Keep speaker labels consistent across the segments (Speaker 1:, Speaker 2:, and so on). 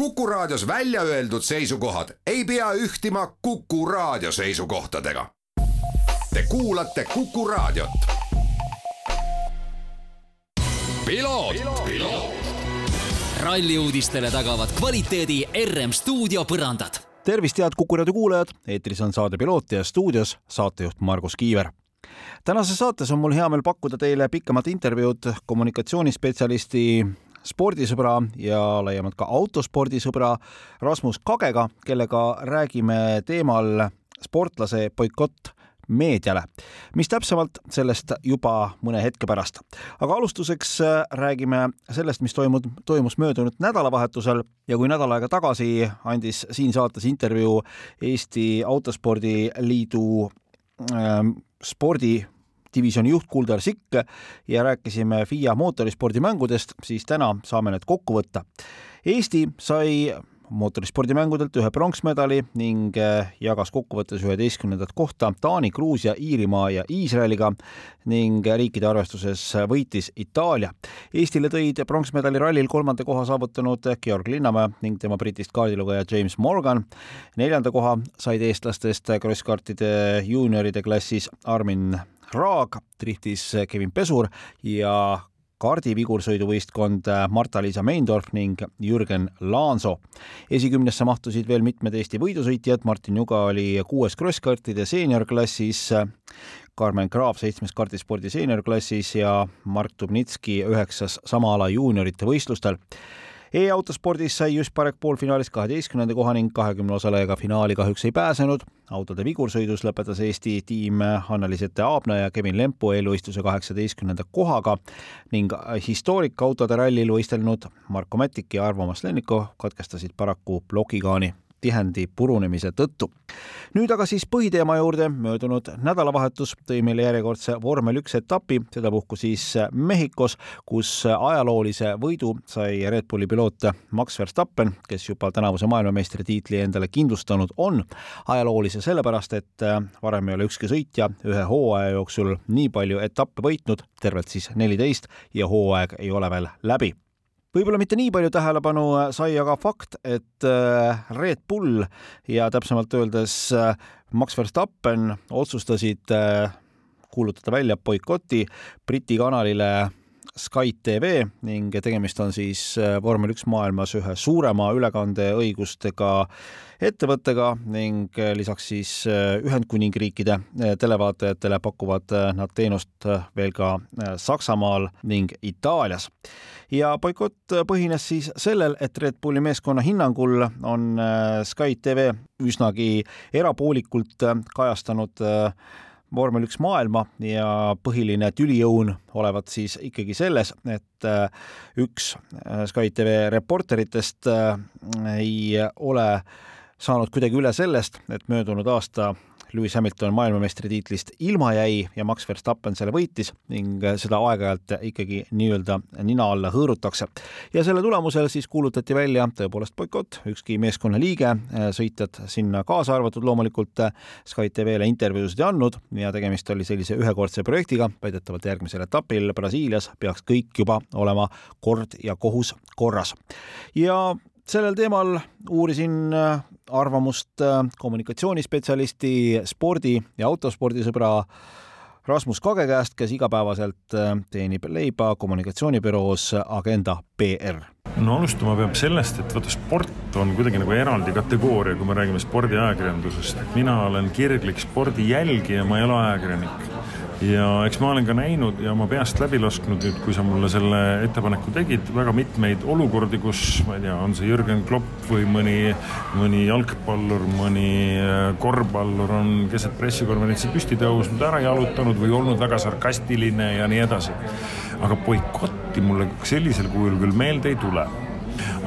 Speaker 1: Kuku Raadios välja öeldud seisukohad ei pea ühtima Kuku Raadio seisukohtadega. Te kuulate Kuku Raadiot.
Speaker 2: ralli uudistele tagavad kvaliteedi RM stuudio põrandad.
Speaker 3: tervist, head Kuku raadio kuulajad, eetris on saade Piloot ja stuudios saatejuht Margus Kiiver. tänases saates on mul hea meel pakkuda teile pikemat intervjuud kommunikatsioonispetsialisti spordisõbra ja laiemalt ka autospordisõbra Rasmus Kagega, kellega räägime teemal sportlase boikott meediale, mis täpsemalt sellest juba mõne hetke pärast. aga alustuseks räägime sellest, mis toimub, toimus möödunud nädalavahetusel ja kui nädal aega tagasi andis siin saates intervjuu Eesti Autospordiliidu äh, spordi divisjoni juht Kuldar Sikk ja rääkisime FIA mootorispordimängudest, siis täna saame need kokku võtta. Eesti sai mootorispordimängudelt ühe pronksmedali ning jagas kokkuvõttes üheteistkümnendat kohta Taani, Gruusia, Iirimaa ja Iisraeliga ning riikide arvestuses võitis Itaalia. Eestile tõid pronksmedali rallil kolmanda koha saavutanud Georg Linnamäe ning tema Britist kaardilugeja James Morgan. neljanda koha said eestlastest krosskartide juunioride klassis Armin Raag, driftis Kevin Pesur ja kaardivigursõiduvõistkond Marta-Liisa Meindorf ning Jürgen Laanso. esikümnesse mahtusid veel mitmed Eesti võidusõitjad, Martin Juga oli kuues krosskartide seeniorklassis, Karmen Kraav seitsmes kardispordi seeniorklassis ja Mark Dubnitski üheksas sama ala juuniorite võistlustel e-autospordis sai Just Parek poolfinaalis kaheteistkümnenda koha ning kahekümne osalejaga finaali kahjuks ei pääsenud. autode vigursõidus lõpetas Eesti tiim Anneli-Sette Aabna ja Kevin Lempu eelvõistluse kaheksateistkümnenda kohaga ning historiikautode rallil võistelnud Marko Mätik ja Arvo Masleniko katkestasid paraku plokigaani tihendi purunemise tõttu. nüüd aga siis põhiteema juurde, möödunud nädalavahetus tõi meile järjekordse vormel üks etapi, sedapuhku siis Mehhikos, kus ajaloolise võidu sai Red Bulli piloot Max Verstappen, kes juba tänavuse maailmameistritiitli endale kindlustanud on. ajaloolise sellepärast, et varem ei ole ükski sõitja ühe hooaja jooksul nii palju etappe võitnud, tervelt siis neliteist ja hooaeg ei ole veel läbi võib-olla mitte nii palju tähelepanu sai aga fakt, et äh, Red Bull ja täpsemalt öeldes äh, Max Verstappen otsustasid äh, kuulutada välja boikoti Briti kanalile Sky TV ning tegemist on siis vormel üks maailmas ühe suurema ülekandeõigustega ettevõttega ning lisaks siis Ühendkuningriikide televaatajatele pakuvad nad teenust veel ka Saksamaal ning Itaalias. Ja boikott põhines siis sellel, et Red Bulli meeskonna hinnangul on äh, Sky TV üsnagi erapoolikult äh, kajastanud äh, vormel üks maailma ja põhiline tüliõun olevat siis ikkagi selles, et üks Sky TV reporteritest ei ole saanud kuidagi üle sellest, et möödunud aasta Lewis Hamilton maailmameistritiitlist ilma jäi ja Max Verstappen selle võitis ning seda aeg-ajalt ikkagi nii-öelda nina alla hõõrutakse. ja selle tulemusel siis kuulutati välja tõepoolest boikott, ükski meeskonna liige, sõitjad sinna kaasa arvatud loomulikult Sky TV-le intervjuusid ei andnud ja tegemist oli sellise ühekordse projektiga, väidetavalt järgmisel etapil Brasiilias peaks kõik juba olema kord ja kohus korras. ja sellel teemal uurisin äh, arvamust äh, kommunikatsioonispetsialisti, spordi ja autospordisõbra Rasmus Kage käest, kes igapäevaselt äh, teenib leiba kommunikatsioonibüroos Agenda PR.
Speaker 4: no alustama peab sellest, et vaata sport on kuidagi nagu eraldi kategooria, kui me räägime spordiajakirjandusest. mina olen kirglik spordi jälgija, ma ei ole ajakirjanik ja eks ma olen ka näinud ja oma peast läbi lasknud nüüd, kui sa mulle selle ettepaneku tegid, väga mitmeid olukordi, kus ma ei tea, on see Jürgen Klopp või mõni, mõni jalgpallur, mõni äh, korvpallur on keset pressikonverentsi püsti tõusnud, ära jalutanud või olnud väga sarkastiline ja nii edasi. aga boikotti mulle sellisel kujul küll meelde ei tule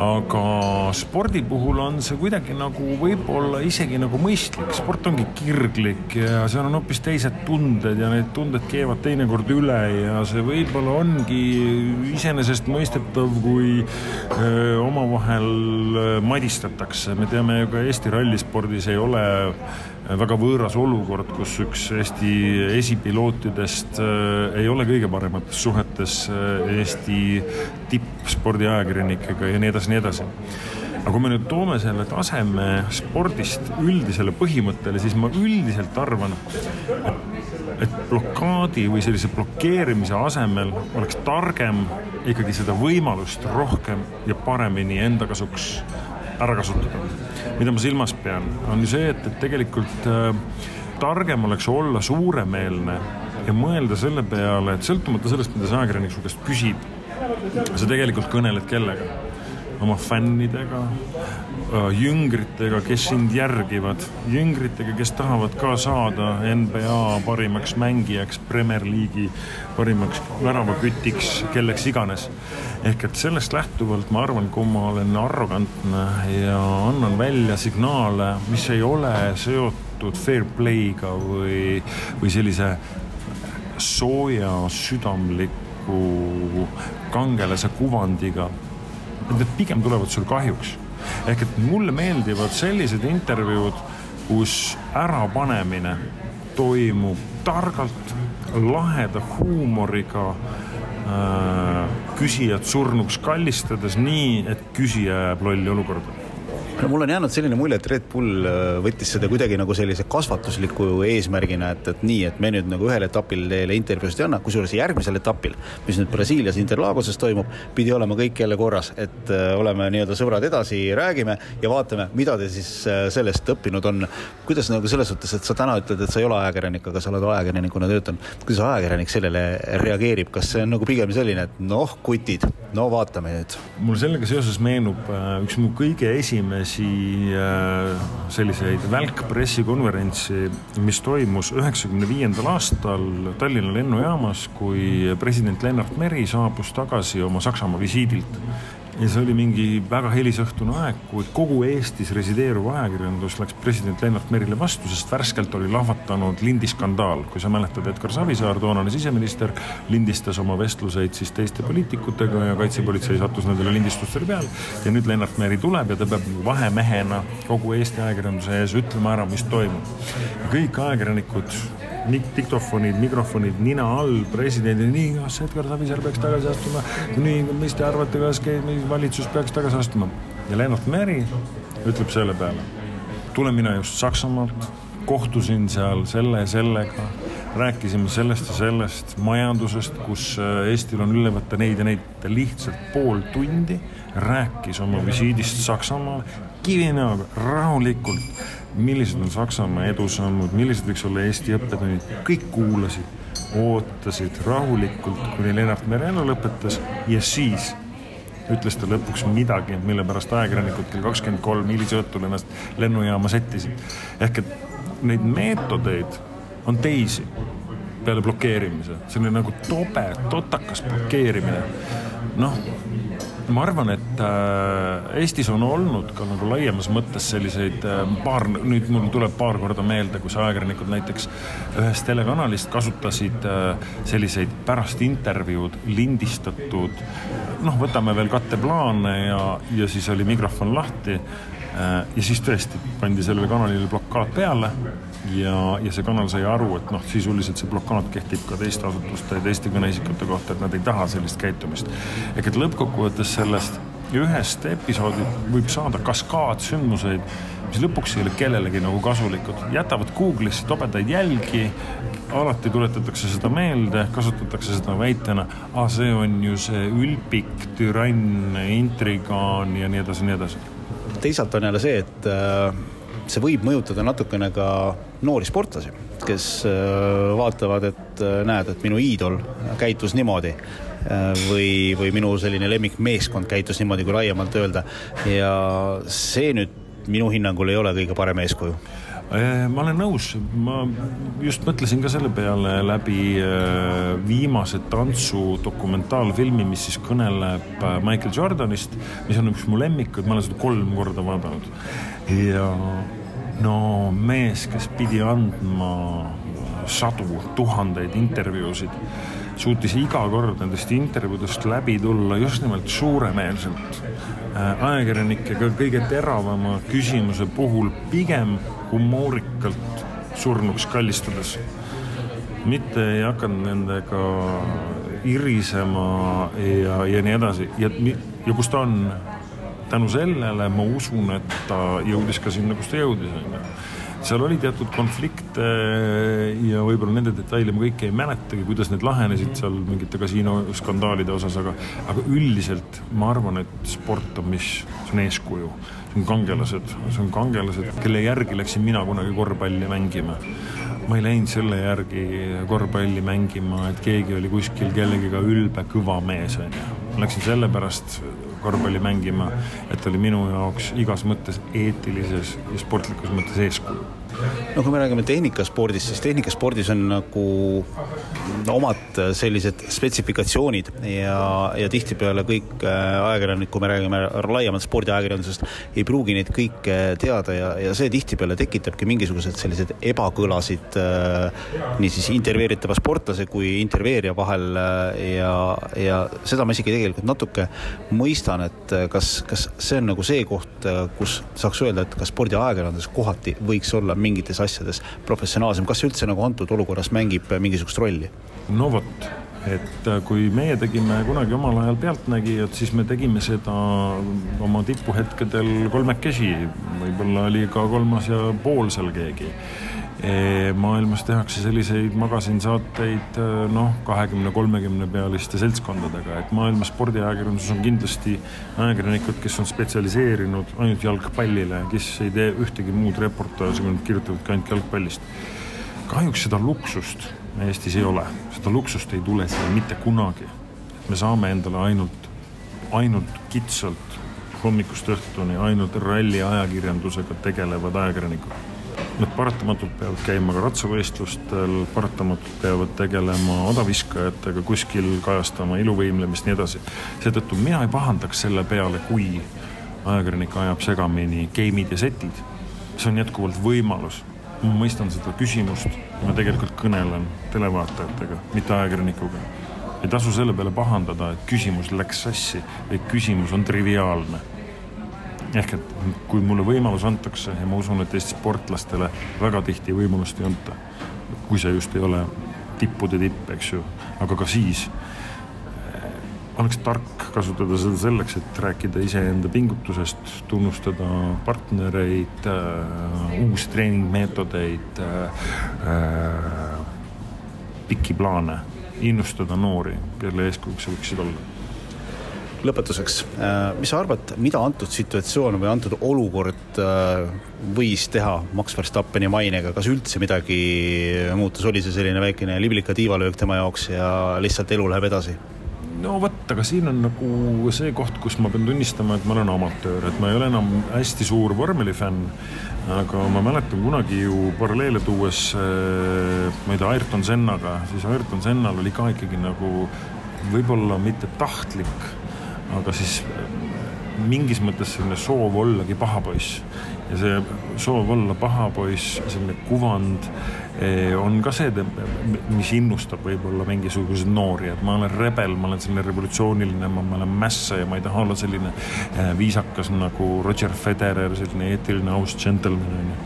Speaker 4: aga spordi puhul on see kuidagi nagu võib-olla isegi nagu mõistlik, sport ongi kirglik ja seal on hoopis teised tunded ja need tunded keevad teinekord üle ja see võib-olla ongi iseenesestmõistetav, kui omavahel madistatakse, me teame ju ka Eesti rallispordis ei ole väga võõras olukord, kus üks Eesti esipilootidest ei ole kõige paremates suhetes Eesti tippspordiajakirjanikega ja nii edasi, nii edasi. aga kui me nüüd toome selle taseme spordist üldisele põhimõttele, siis ma üldiselt arvan, et blokaadi või sellise blokeerimise asemel oleks targem ikkagi seda võimalust rohkem ja paremini enda kasuks ära kasutada. mida ma silmas pean, on ju see, et, et tegelikult äh, targem oleks olla suuremeelne ja mõelda selle peale, et sõltumata sellest, mida see ajakirjanik su käest küsib, sa tegelikult kõneled kellega oma fännidega, äh, jüngritega, kes sind järgivad, jüngritega, kes tahavad ka saada NBA parimaks mängijaks, Premier League'i parimaks väravakütiks, kelleks iganes. ehk et sellest lähtuvalt ma arvan, kui ma olen arrogantne ja annan välja signaale, mis ei ole seotud fair play'ga või, või sellise sooja südamliku kangelase kuvandiga need pigem tulevad sul kahjuks. ehk et mulle meeldivad sellised intervjuud, kus ärapanemine toimub targalt, laheda huumoriga äh,, küsijat surnuks kallistades, nii et küsija jääb lolli olukorda
Speaker 3: no mul on jäänud selline mulje, et Red Bull äh, võttis seda kuidagi nagu sellise kasvatusliku eesmärgina, et, et nii, et me nüüd nagu ühel etapil teile intervjuusid ei anna, kusjuures järgmisel etapil, mis nüüd Brasiilias Interlagoses toimub, pidi olema kõik jälle korras, et äh, oleme nii-öelda sõbrad edasi, räägime ja vaatame, mida te siis äh, sellest õppinud on. kuidas nagu selles suhtes, et sa täna ütled, et sa ei ole ajakirjanik, aga sa oled ajakirjanikuna töötanud, kuidas ajakirjanik sellele reageerib, kas see on nagu pigem selline, et noh, kutid, no vaatame nüüd?
Speaker 4: mul sellega seoses meenub üks mu kõige esimesi esimesi äh, selliseid välkpressikonverentsi, mis toimus üheksakümne viiendal aastal Tallinna lennujaamas, kui president Lennart Meri saabus tagasi oma Saksamaa visiidilt ja see oli mingi väga hilisõhtune aeg, kui kogu Eestis resideeruv ajakirjandus läks president Lennart Merile vastu, sest värskelt oli lahvatanud lindiskandaal. kui sa mäletad, Edgar Savisaar, toonane siseminister, lindistas oma vestluseid siis teiste poliitikutega ja kaitsepolitsei sattus nendele lindistustele peale. ja nüüd Lennart Meri tuleb ja ta peab vahemehena kogu Eesti ajakirjanduse ees ütlema ära, mis toimub. kõik ajakirjanikud diktofonid, mikrofonid nina all presidendile, nii, kas Edgar Savisaar peaks tagasi astuma, nii, mis te arvate, kas valitsus peaks tagasi astuma? ja Lennart Meri ütleb selle peale, tulen mina just Saksamaalt, kohtusin seal selle ja sellega, rääkisime sellest ja sellest majandusest, kus äh, Eestil on üle võtta neid ja neid, ta lihtsalt pool tundi rääkis oma visiidist Saksamaale kivinäoga, rahulikult millised on Saksamaa edusammud, millised võiks olla Eesti õppetunnid, kõik kuulasid, ootasid rahulikult, kuni Lennart Meri elu lõpetas ja siis ütles ta lõpuks midagi, mille pärast ajakirjanikud kell kakskümmend kolm hilisõhtul ennast lennujaama sättisid. ehk et neid meetodeid on teisi peale blokeerimise, selline nagu tobe, totakas blokeerimine. noh ma arvan, et äh, Eestis on olnud ka nagu laiemas mõttes selliseid äh, paar, nüüd mul tuleb paar korda meelde, kus ajakirjanikud näiteks ühest telekanalist kasutasid äh, selliseid pärast intervjuud lindistatud noh, võtame veel katteplaane ja, ja siis oli mikrofon lahti ja siis tõesti pandi sellele kanalile blokaad peale ja, ja see kanal sai aru, et noh, sisuliselt see blokaad kehtib ka teiste asutuste ja teiste kõneisikute kohta, et nad ei taha sellist käitumist. ehk et lõppkokkuvõttes sellest ühest episoodist võib saada kaskaad sündmuseid, mis lõpuks ei ole kellelegi nagu kasulikud, jätavad Google'isse tobedaid jälgi, alati tuletatakse seda meelde, kasutatakse seda väitena, aa, see on ju see ülpik türann, intrigaan ja nii edasi, nii edasi.
Speaker 3: Teisalt on jälle see, et äh see võib mõjutada natukene ka noori sportlasi, kes äh, vaatavad, et äh, näed, et minu iidol käitus niimoodi või, või minu selline lemmikmeeskond käitus niimoodi, kui laiemalt öelda. ja see nüüd minu hinnangul ei ole kõige parem eeskuju
Speaker 4: ma olen nõus, ma just mõtlesin ka selle peale läbi viimase tantsu dokumentaalfilmi, mis siis kõneleb Michael Jordanist, mis on üks mu lemmikud, ma olen seda kolm korda vaadanud. Ja no mees, kes pidi andma sadu, tuhandeid intervjuusid, suutis iga kord nendest intervjuudest läbi tulla just nimelt suuremeelselt. Äh, ajakirjanikega kõige teravama küsimuse puhul pigem humoorikalt surnuks kallistades. mitte ei hakanud nendega irisema ja, ja nii edasi. Ja, ja kus ta on? Tänu sellele ma usun, et ta jõudis ka sinna, kus ta jõudis, on ju seal oli teatud konflikte ja võib-olla nende detaile ma kõiki ei mäletagi, kuidas need lahenesid seal mingite kasiinoskandaalide osas, aga aga üldiselt ma arvan, et sport on mis, see on eeskuju. see on kangelased, see on kangelased, kelle järgi läksin mina kunagi korvpalli mängima ma ei läinud selle järgi korvpalli mängima, et keegi oli kuskil kellegiga ülbe kõva mees, on ju. ma läksin sellepärast korvpalli mängima, et oli minu jaoks igas mõttes eetilises ja sportlikus mõttes eeskuju
Speaker 5: no kui me räägime tehnikaspordist, siis tehnikaspordis on nagu omad sellised spetsifikatsioonid ja, ja tihtipeale kõik äh, ajakirjanikud, kui me räägime laiemalt spordiajakirjandusest, ei pruugi neid kõike teada ja, ja see tihtipeale tekitabki mingisugused sellised ebakõlasid äh, niisiis intervjueeritava sportlase kui intervjueerija vahel äh, ja, ja seda ma isegi tegelikult natuke mõistan, et kas, kas see on nagu see koht, kus saaks öelda, et ka spordiajakirjandus kohati võiks olla mingites asjades professionaalsem, kas üldse nagu antud olukorras mängib mingisugust rolli?
Speaker 4: no vot, et äh, kui meie tegime kunagi omal ajal Pealtnägijat, siis me tegime seda oma tipuhetkedel kolmekesi, võib-olla oli ka kolmas ja pool seal keegi maailmas tehakse selliseid magasins-saateid noh, kahekümne, kolmekümne pealiste seltskondadega, et maailma spordiajakirjanduses on kindlasti ajakirjanikud, kes on spetsialiseerinud ainult jalgpallile, kes ei tee ühtegi muud reportaaži, kui nad kirjutavadki ainult jalgpallist. kahjuks seda luksust Eestis ei ole, seda luksust ei tule siia mitte kunagi. me saame endale ainult, ainult kitsalt hommikust õhtuni ainult ralli ajakirjandusega tegelevad ajakirjanikud Nad paratamatult peavad käima ka ratsavõistlustel, paratamatult peavad tegelema odaviskajatega, kuskil kajastama iluvõimlemist, nii edasi. seetõttu mina ei pahandaks selle peale, kui ajakirjanik ajab segamini game'id ja setid. see on jätkuvalt võimalus. ma mõistan seda küsimust, ma tegelikult kõnelen televaatajatega, mitte ajakirjanikuga. ei tasu selle peale pahandada, et küsimus läks sassi või küsimus on triviaalne ehk et kui mulle võimalus antakse ja ma usun, et Eesti sportlastele väga tihti võimalust ei anta, kui see just ei ole tippude tipp, eks ju, aga ka siis eh, oleks tark kasutada seda selleks, et rääkida iseenda pingutusest, tunnustada partnereid äh,, uusi treeningmeetodeid äh,, pikki plaane, innustada noori, kelle eeskujuks sa võiksid olla
Speaker 5: lõpetuseks, äh, mis sa arvad, mida antud situatsioon või antud olukord äh, võis teha Max Verstappeni mainega, kas üldse midagi muutus, oli see selline väikene liblika tiivalöök tema jaoks ja lihtsalt elu läheb edasi?
Speaker 4: no vot, aga siin on nagu see koht, kus ma pean tunnistama, et ma olen amatöör, et ma ei ole enam hästi suur vormelifänn, aga ma mäletan kunagi ju paralleele tuues äh, ma ei tea, Ayrton Sennaga, siis Ayrton Sennal oli ka ikkagi nagu võib-olla mitte tahtlik aga siis mingis mõttes selline soov ollagi paha poiss. Ja see soov olla paha poiss, selline kuvand eh, on ka see, mis innustab võib-olla mingisuguseid noori, et ma olen rebel, ma olen selline revolutsiooniline, ma, ma olen mässa ja ma ei taha olla selline eh, viisakas nagu Roger Federer, selline eetiline aus džentelmen onju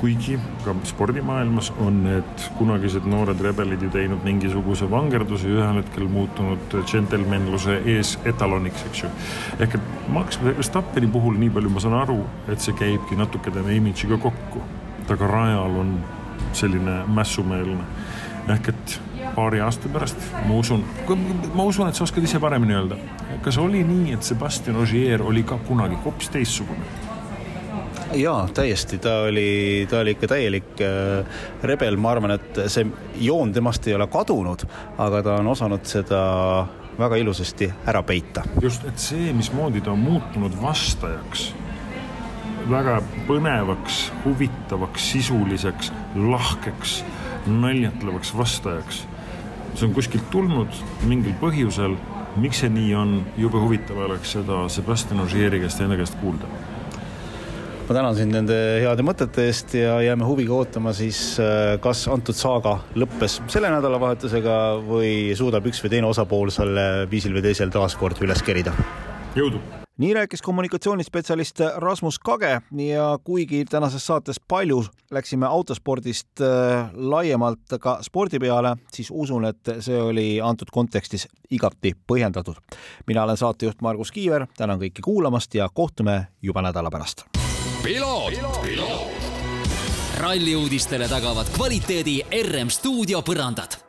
Speaker 4: kuigi ka spordimaailmas on need kunagised noored rebelid ju teinud mingisuguse vangerduse ja ühel hetkel muutunud džentelmenluse ees etaloniks, eks ju. ehk et Max Verstappeni puhul, nii palju ma saan aru, et see käibki natuke tema imidžiga kokku. ta ka rajal on selline mässumeelne. ehk et paari aasta pärast, ma usun, ma usun, et sa oskad ise paremini öelda. kas oli nii, et Sebastian Ogier oli ka kunagi hoopis teistsugune?
Speaker 5: Jaa, täiesti, ta oli, ta oli ikka täielik äh, rebel, ma arvan, et see joon temast ei ole kadunud, aga ta on osanud seda väga ilusasti ära peita.
Speaker 4: just, et see, mismoodi ta on muutunud vastajaks, väga põnevaks, huvitavaks, sisuliseks, lahkeks, naljatlevaks vastajaks, see on kuskilt tulnud mingil põhjusel, miks see nii on, jube huvitav oleks seda Sebastian Ogieri käest enda käest kuulda
Speaker 5: ma tänan sind nende heade mõtete eest ja jääme huviga ootama siis, äh, kas antud saaga lõppes selle nädalavahetusega või suudab üks või teine osapool selle viisil või teisel taas kord üles kerida.
Speaker 4: jõudu!
Speaker 3: nii rääkis kommunikatsioonispetsialist Rasmus Kage ja kuigi tänases saates palju läksime autospordist äh, laiemalt ka spordi peale, siis usun, et see oli antud kontekstis igati põhjendatud. mina olen saatejuht Margus Kiiver, tänan kõiki kuulamast ja kohtume juba nädala pärast.
Speaker 2: Ralli uudistele tagavad kvaliteedi RM stuudio põrandad